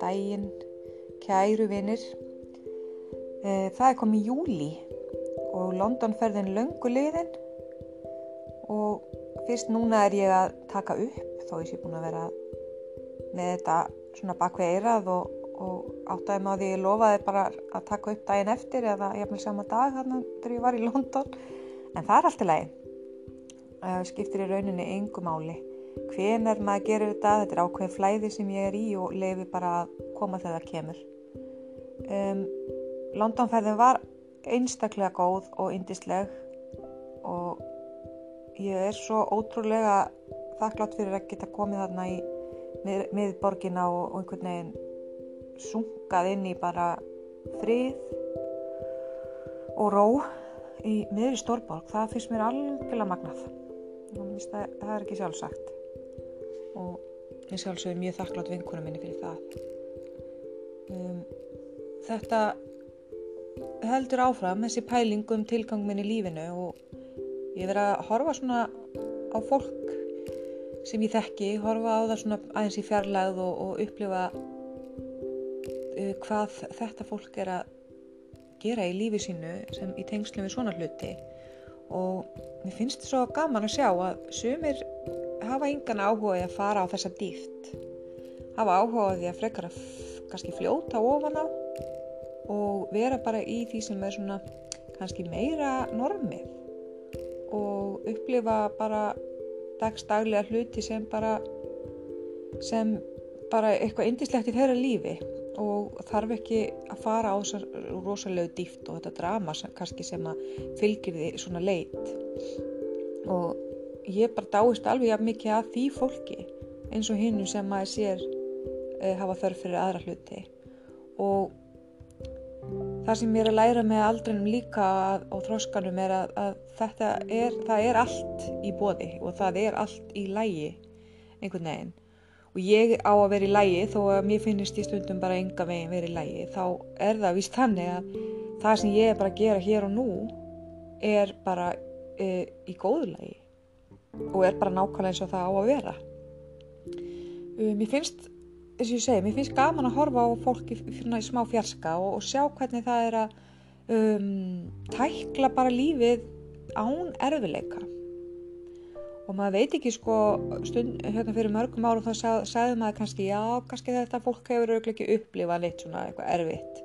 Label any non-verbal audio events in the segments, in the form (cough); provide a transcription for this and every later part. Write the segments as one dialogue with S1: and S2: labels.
S1: daginn, kæru vinnir. E, það er komið júli og Londonferðin löngu liðin og fyrst núna er ég að taka upp þó ég sé búin að vera með þetta svona bakvið eirað og, og áttaði maður því ég lofaði bara að taka upp daginn eftir eða ég hafði sama dag hann þegar ég var í London. En það er allt í lagi. Það skiptir í rauninni yngu máli hvenar maður gerir þetta þetta er ákveðin flæði sem ég er í og lefi bara að koma þegar það kemur. Um, Londonferðin var einstaklega góð og indisleg og ég er svo ótrúlega þakklátt fyrir að geta komið þarna í mið, miðborgina og, og einhvern veginn sungað inn í bara frið og ró í miðri stórborg. Það finnst mér algjörlega magnað. Það er ekki sjálfsagt og ég sjálfsögur mjög þakklátt vinkunum minni fyrir það. Um, þetta heldur áfram þessi pæling um tilgang minn í lífinu og Ég verið að horfa svona á fólk sem ég þekki, horfa á það svona aðeins í fjarlæð og, og upplifa uh, hvað þetta fólk er að gera í lífi sínu sem í tengslu við svona hluti. Og mér finnst þetta svo gaman að sjá að sumir hafa engan áhuga að fara á þessa dýft hafa áhuga því að frekar að kannski fljóta ofan á og vera bara í því sem er svona kannski meira normið og upplifa bara dagstaglega hluti sem bara sem bara eitthvað indislegt í þeirra lífi og þarf ekki að fara á þessar rosalega dýft og þetta drama sem, kannski sem að fylgir því svona leit. Og ég bara dáist alveg að mikið að því fólki eins og hinnu sem að sér uh, hafa þörf fyrir aðra hluti. Og það sem ég er að læra með aldrinum líka að, á þróskanum er að, að þetta er, það er allt í bóði og það er allt í lægi einhvern veginn. Og ég á að vera í lægi þó að mér finnist í stundum bara enga veginn vera í lægi þá er það vist þannig að það sem ég er bara að gera hér og nú er bara e, í góðu lægi og er bara nákvæmlega eins og það á að vera. Um, mér finnst eins og ég segi, mér finnst gaman að horfa á fólki fyrir smá fjarska og, og sjá hvernig það er að um, tækla bara lífið án erfileika og maður veit ekki sko stund, hérna fyrir mörgum árum þá sag, sagði maður kannski já, kannski þetta fólk hefur auðvitað ekki upplifað neitt svona eitthvað erfitt.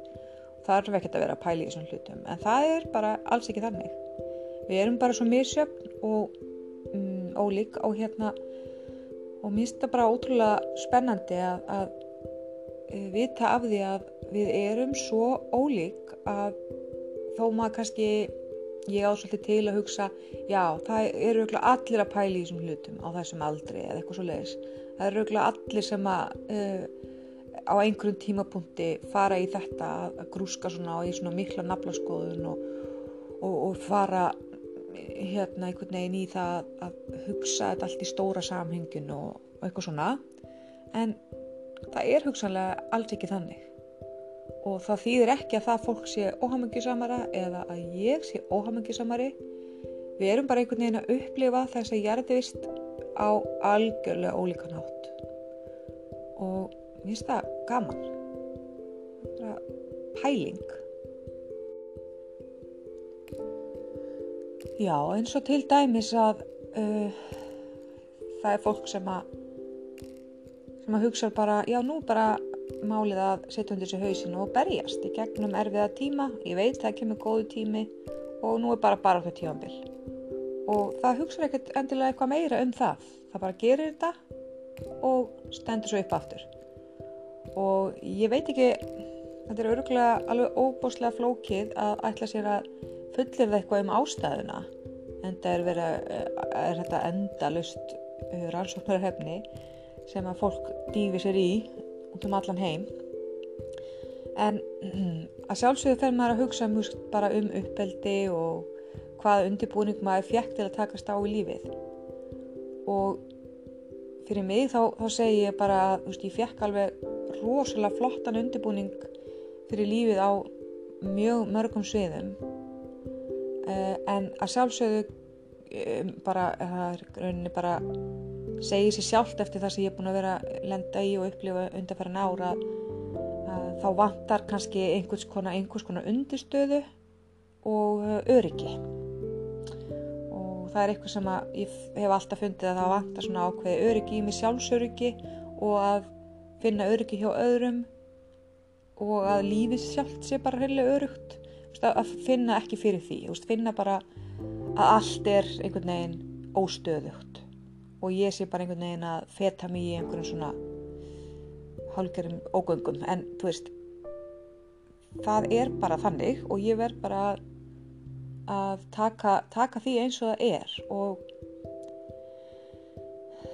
S1: Það er ekki að vera að pæla í þessum hlutum. En það er bara alls ekki þannig. Við erum bara svo misjöfn og ólík og hérna og mér finnst það bara ótrúlega spennandi að, að e, vita af því að við erum svo ólík að þó maður kannski ég ásvöldi til að hugsa já, það eru allir að pæli í þessum hlutum á þessum aldri eða eitthvað svo leiðis það eru allir sem að uh, á einhverjum tímapunkti fara í þetta að grúska svona og í svona mikla naflaskoðun og, og, og fara hérna einhvern veginn í það að hugsa þetta allt í stóra samhengin og, og eitthvað svona. En það er hugsanlega alls ekki þannig. Og það þýðir ekki að það fólk sé óhamingisamara eða að ég sé óhamingisamari við erum bara einhvern veginn að upplifa þess að gerðist á algjörlega ólíkan átt og mér finnst það gaman. Það er pæling Já, eins og til dæmis að uh, það er fólk sem að sem að hugsa bara, já nú bara málið að setja undir sig hausinu og berjast í gegnum erfiða tíma, ég veit það kemur góðu tími og nú er bara bara þetta tímanbill og það hugsa ekkert endilega eitthvað meira um það. Það bara gerir þetta og stendur svo upp aftur. Og ég veit ekki þetta er öruglega alveg óbúslega flókið að ætla sér að fullir það eitthvað um ástæðuna en það er, verið, er þetta endalust uh, rannsóknarhefni sem að fólk dýfi sér í út um allan heim. En (clears throat) að sjálfsögðu fer maður að hugsa mjög bara um uppeldi og hvaða undirbúning maður fjekk til að takast á í lífið. Og fyrir mig þá, þá segi ég bara að ég fjekk alveg rosalega flottan undirbúning fyrir lífið á mjög mörgum sviðum en að sjálfsögðu bara, það er rauninni bara segið sér sjálft eftir það sem ég er búin að vera lenda í og upplifa undanfæran ára þá vantar kannski einhvers konar, einhvers konar undirstöðu og uh, öryggi. Og það er eitthvað sem ég hef alltaf fundið að það vantar svona ákveði öryggi í mig sjálfsöryggi og að finna öryggi hjá öðrum og að lífið sjálft sé bara heilig örygt að finna ekki fyrir því finna bara að allt er einhvern veginn óstöðugt og ég sé bara einhvern veginn að feta mér í einhverjum svona hálfgerðum ógöngum. En þú veist það er bara þannig og ég verð bara að taka, taka því eins og það er og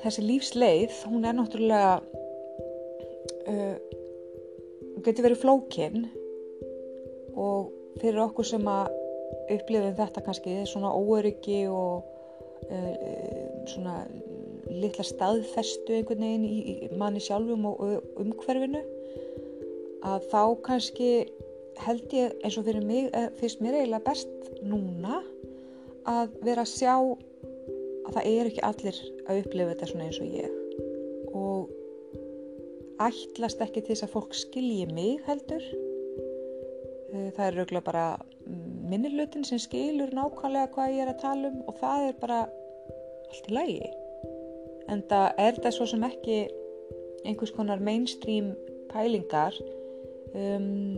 S1: þessi lífsleið hún er náttúrulega uh, getur verið flókin og fyrir okkur sem að upplifum þetta kannski svona óöryggi og uh, svona litla staðfestu einhvern veginn í, manni sjálfum og umhverfinu að þá kannski held ég eins og fyrir mig eh, fyrst mér eiginlega best núna að vera að sjá að það er ekki allir að upplifa þetta svona eins og ég. Og ætlast ekki til þess að fólk skilji mig heldur það er rauglega bara minnilutin sem skilur nákvæmlega hvað ég er að tala um og það er bara allt í lagi. En það er þetta svo sem ekki einhvers konar mainstream pælingar. Um,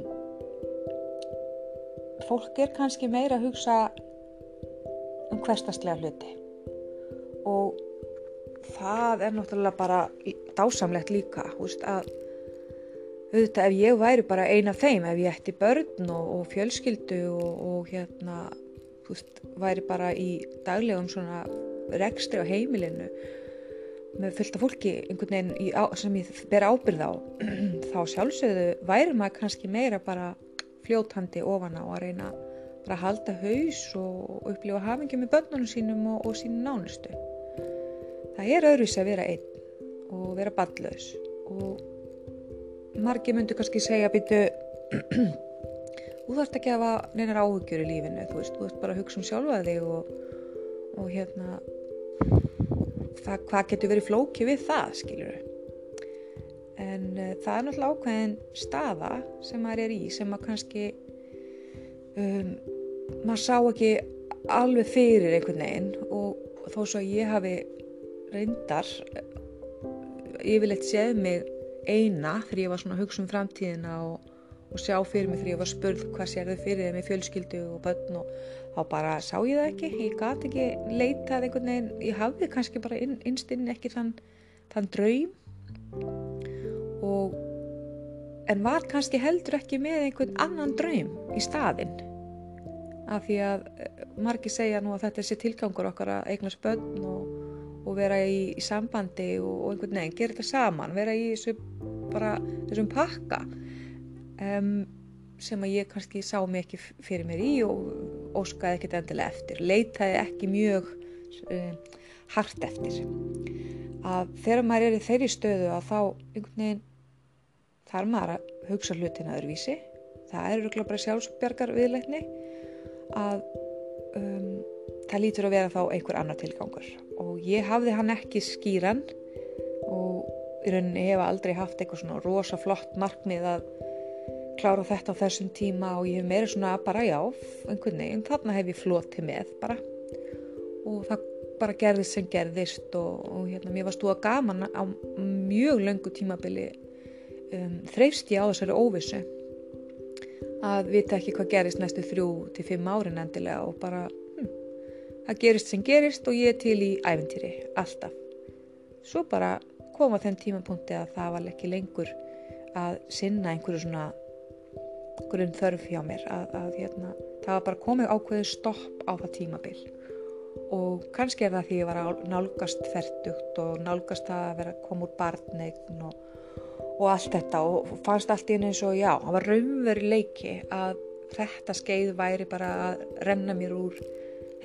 S1: fólk er kannski meira að hugsa um hverstastlega hluti. Og það er náttúrulega bara dásamlegt líka veist, að auðvitað ef ég væri bara eina þeim ef ég ætti börn og, og fjölskyldu og, og hérna veist, væri bara í daglegum svona rekstri á heimilinu með fullta fólki einhvern veginn á, sem ég ber ábyrð á (clears throat) þá sjálfsögðu væri maður kannski meira bara fljóthandi ofan á að reyna bara að halda haus og upplifa hafingi með börnunum sínum og, og sínum nánustu. Það er öðruðs að vera einn og vera ballus og margi myndu kannski segja býtu (clears throat) þú þarfst ekki að hafa neinar áhugjur í lífinu þú veist, þú veist bara að hugsa um sjálfa þig og, og hérna það, hvað getur verið flóki við það, skiljur en uh, það er náttúrulega ákveðin staða sem maður er í sem maður kannski um, maður sá ekki alveg fyrir einhvern veginn og þó svo ég hafi reyndar yfirleitt séð mig eina þegar ég var svona að hugsa um framtíðina og, og sjá fyrir mig þegar ég var spurð hvað sér þau fyrir þeim í fjölskyldu og börn og þá bara sá ég það ekki. Ég gati ekki leitað einhvern veginn. Ég hafði kannski bara inn, innstinn ekki þann, þann draum og en var kannski heldur ekki með einhvern annan draum í staðinn. Af því að eh, margi segja nú að þetta er sér tilgangur okkar að eignast börn og og vera í, í sambandi og, og einhvern veginn gera þetta saman, vera í þessu, bara, þessum pakka um, sem að ég kannski sá mig ekki fyrir mér í og óskaði ekkert endilega eftir, leitaði ekki mjög um, hart eftir. Að þegar maður er í þeirri stöðu að þá einhvern veginn þarf maður að hugsa hlutin aðurvísi það eru bara sjálfsbjargar viðleitni að um, það lítur að vera þá einhver annar tilgangur. Og ég hafði hann ekki skýran í rauninni hefa aldrei haft eitthvað svona rosa flott markmið að klára þetta á þessum tíma og ég hef meira svona bara já, einhvern veginn, þarna hef ég flotið með bara. Og það bara gerðist sem gerðist og, og hérna, mér var stúa gaman á mjög löngu tímabili um, þreifst ég á þessari óvissu að vita ekki hvað gerist næstu þrjú til fimm árin endilega og bara það gerist sem gerist og ég er til í æventýri, alltaf. Svo bara koma þenn tímapunkti að það var ekki lengur að sinna einhverju svona grunn þörf hjá mér að, að hérna, það var bara komið ákveðu stopp á það tímabil. Og kannski er það því ég var að nálgast færtugt og nálgast að vera að koma úr barnegn og, og allt þetta og fannst allt í henni eins og já, það var raunveri leiki að þetta skeið væri bara að renna mér úr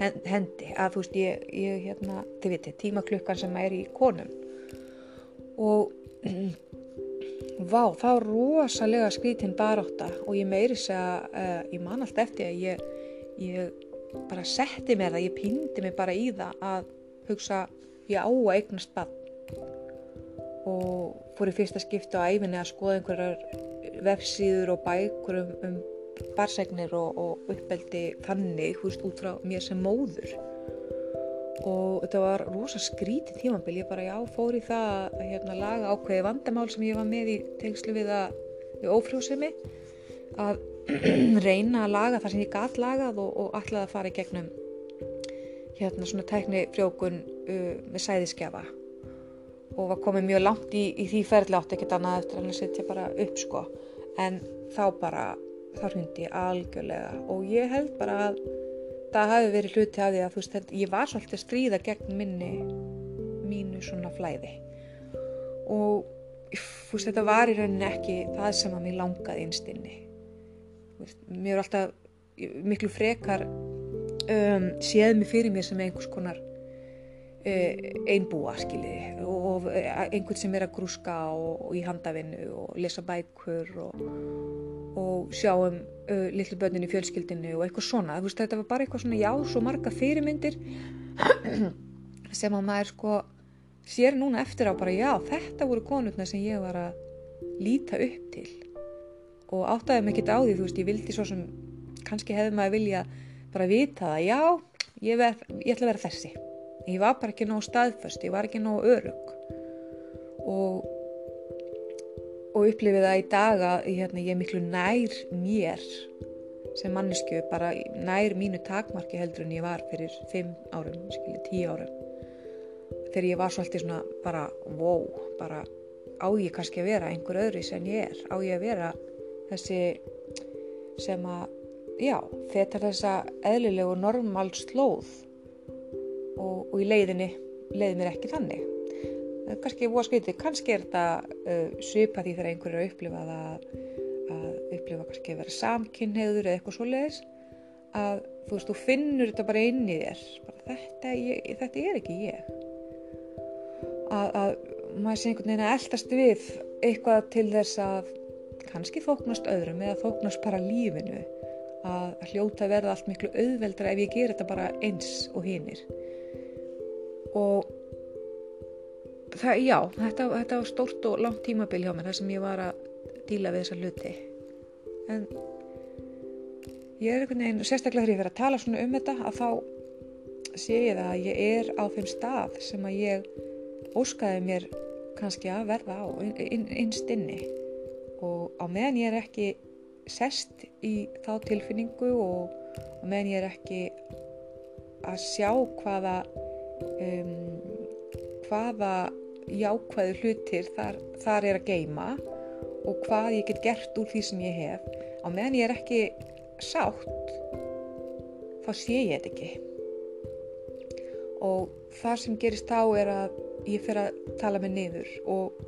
S1: hendi. Að þú veist ég, ég hérna, þið viti, tímaklukkan sem er í konum og vá, það var rosalega skritinn baráta og ég meiri þess að uh, ég man allt eftir að ég, ég bara setti mér það, ég pindi mig bara í það að hugsa ég á að eignast bann og fór í fyrsta skipti á æfinni að skoða einhverjar vefsíður og bækur um, um barsegnir og, og uppeldi þannig, veist, út frá mér sem móður og þetta var rosa skrítið tímabil. Ég bara já fór í það að hérna, laga ákveði vandamál sem ég var með í tengslu við, við ófrjósemi. Að (clears throat) reyna að laga það sem ég gæt lagað og, og ætlaði að fara í gegnum hérna svona tækni frjókun uh, með sæðiskjafa og var komið mjög langt í, í því ferðli átt ekkert annað eftir að setja bara upp sko. En þá bara þá hrundi algjörlega. Og ég held bara að það hafi verið hluti af því að þú veist ég var svolítið að stríða gegn minni mínu svona flæði. Og þú veist þetta var í rauninni ekki það sem að mér langaði einstinni mér er alltaf miklu frekar um, séð mig fyrir mér sem einhvers konar uh, einbúa skiljiði og, og einhvern sem er að grúska og, og í handavinnu og lesa bækur og, og sjá um uh, litlu börnin í fjölskyldinu og eitthvað svona. Veist, þetta var bara eitthvað svona já, svo marga fyrirmyndir (clears throat) sem að maður sko sér núna eftir á bara já, þetta voru konurna sem ég var að líta upp til. Og áttaði mig ekki á því, þú veist, ég vildi svo sem kannski hefði maður vilja bara vita það, já, ég, ver, ég ætla að vera þessi. Ég var bara ekki nóg staðföst, ég var ekki nóg örug og og upplifið það í dag að hérna, ég er miklu nær mér sem mannesku, bara nær mínu takmarki heldur en ég var fyrir 5 árum, skilji 10 árum. Þegar ég var svolítið svona bara wow, bara á ég kannski að vera einhver öðru sem ég er, á ég að vera þessi sem að já, þetta er þessa eðlilegu normal slóð? Og, og í leiðinni leiði mér ekki þannig kannski búa skritið, kannski er þetta uh, svipa því þegar einhverju er að upplifa að, að upplifa kannski að vera samkynniður eða eitthvað svo leiðis að þú veist, þú finnur þetta bara inn í þér. Bara, þetta, ég, þetta er ekki ég. Að, að maður sé einhvern veginn að eldast við eitthvað til þess að kannski þóknast öðrum eða þóknast bara lífinu. Að hljóta verða allt miklu auðveldra ef ég ger þetta bara eins og hinnir og það, já, þetta, þetta var stórt og langt tímabil hjá mér þar sem ég var að díla við þessa luti en ég er einhvern veginn sérstaklega þegar ég verið að tala svona um þetta að þá sé ég það að ég er á þeim stað sem að ég óskaði mér kannski að verða á innst inni. Og á meðan ég er ekki sest í þá tilfinningu og á meðan ég er ekki að sjá hvaða um, hvaða jákvæðu hlutir þar, þar er að geima og hvað ég get gert úr því sem ég hef. Á meðan ég er ekki sátt þá sé ég þetta ekki. Og það sem gerist þá er að ég fer að tala mig niður og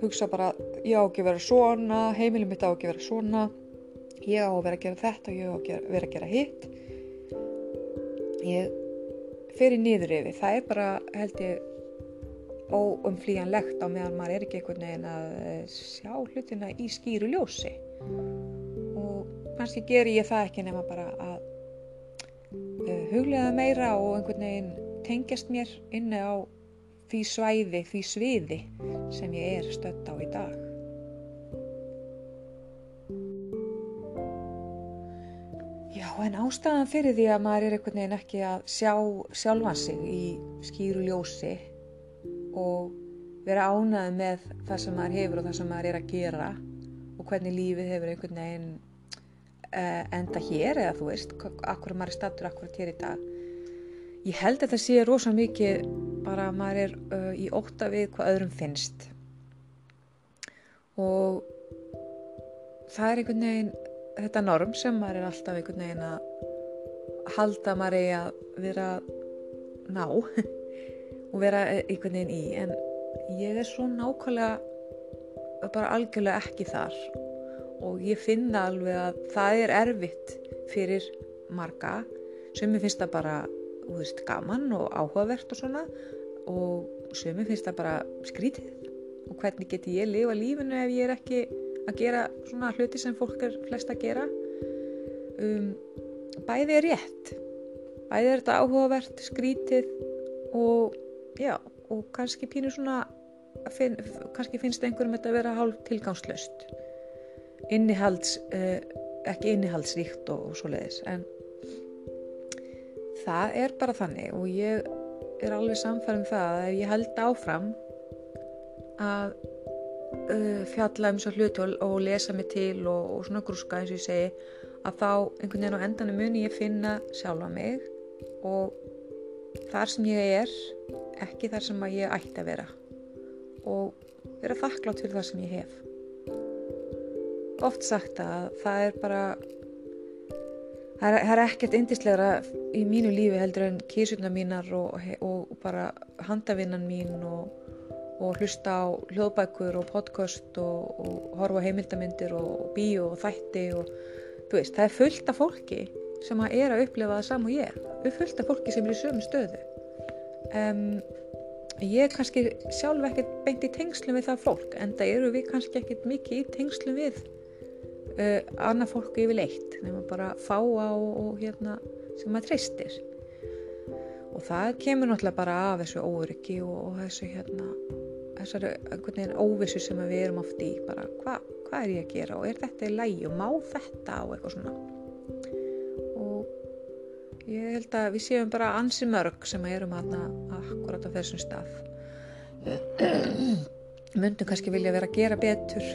S1: hugsa bara ég á ekki að vera svona, heimilum mitt á ekki að vera svona ég á að vera að gera þetta og ég á að vera að gera hitt. Ég fer í niður yfir það er bara held ég óumflíjanlegt á meðan maður er ekki einhvern veginn að eh, sjá hlutina í skýru ljósi og kannski ger ég það ekki nema bara að uh, huglega meira og einhvern veginn tengjast mér inni á því svæði, því sviði sem ég er stött á í dag. Já, en ástæðan fyrir því að maður er einhvern veginn ekki að sjá sjálfan sig í skýru ljósi og vera ánað með það sem maður hefur og það sem maður er að gera og hvernig lífið hefur einhvern veginn uh, enda hér eða þú veist, akkur maður er stattur akkur hér í dag. Ég held að það sé rosa mikið bara að maður er uh, í óta við hvað öðrum finnst og það er einhvern veginn þetta norm sem maður er alltaf einhvern veginn að halda maður í að vera ná (laughs) og vera einhvern veginn í en ég er svo nákvæmlega bara algjörlega ekki þar. Og ég finna alveg að það er erfitt fyrir marga sem ég finnst að bara veist, gaman og áhugavert og svona. Og sömu finnst það bara skrítið. Og hvernig geti ég lifa lífinu ef ég er ekki að gera svona hluti sem fólk er flest að gera? Um, bæði er rétt. Bæði er þetta áhugavert skrítið og já, og kannski pínur svona finn, kannski finnst einhverjum þetta að vera hálf tilgangslöst innihalds uh, ekki innihaldsríkt og, og svo leiðis en það er bara þannig og ég er alveg samfærum það að ég held áfram að uh, fjalla um svo hluti og, og lesa mig til og, og svona grúska eins og ég segi að þá einhvern veginn á endanum muni ég finna sjálfa mig og þar sem ég er ekki þar sem ég ætti að vera. Og vera þakklátt fyrir það sem ég hef. Oft sagt að það er bara það er, er ekkert indislegra í mínu lífi heldur en kísurna mínar og, og, og bara handavinnan mín og, og hlusta á hljóðbækur og podcast og horfa heimildamindir og bíu og þætti og þú veist, það er fullt af fólki sem að er að upplefa það saman og ég. Fullt af fólki sem er í sömu stöðu um, ég er kannski sjálf ekkert beint í tengslum við það fólk en það eru við kannski ekkert mikið í tengslum við uh, annað fólk yfirleitt nema bara fá á og hérna sem maður treystir. Og það kemur náttúrulega bara af þessu óryggi og, og þessu hérna þessari óvissu sem við erum oft í bara hvað hva er ég að gera og er þetta í lægi og má þetta og eitthvað svona ég held að við séum bara ansi mörg sem erum aðna akkurat á þessum stað. (clears throat) Myndum kannski vilja vera að gera betur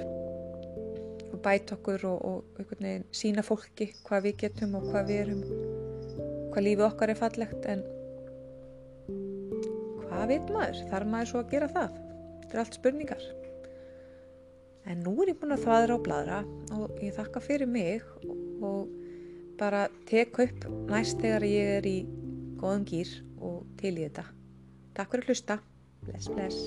S1: og bæta okkur og, og sína fólki hvað við getum og hvað við erum hvað lífið okkar er fallegt en hvað veit maður? Þarf maður svo að gera það? Þetta er allt spurningar. En nú er ég búin að þvaðra á bladra og ég þakka fyrir mig og bara tek upp næst þegar ég er í góðum gýr og til í þetta. Takk fyrir að hlusta. Bless, bless.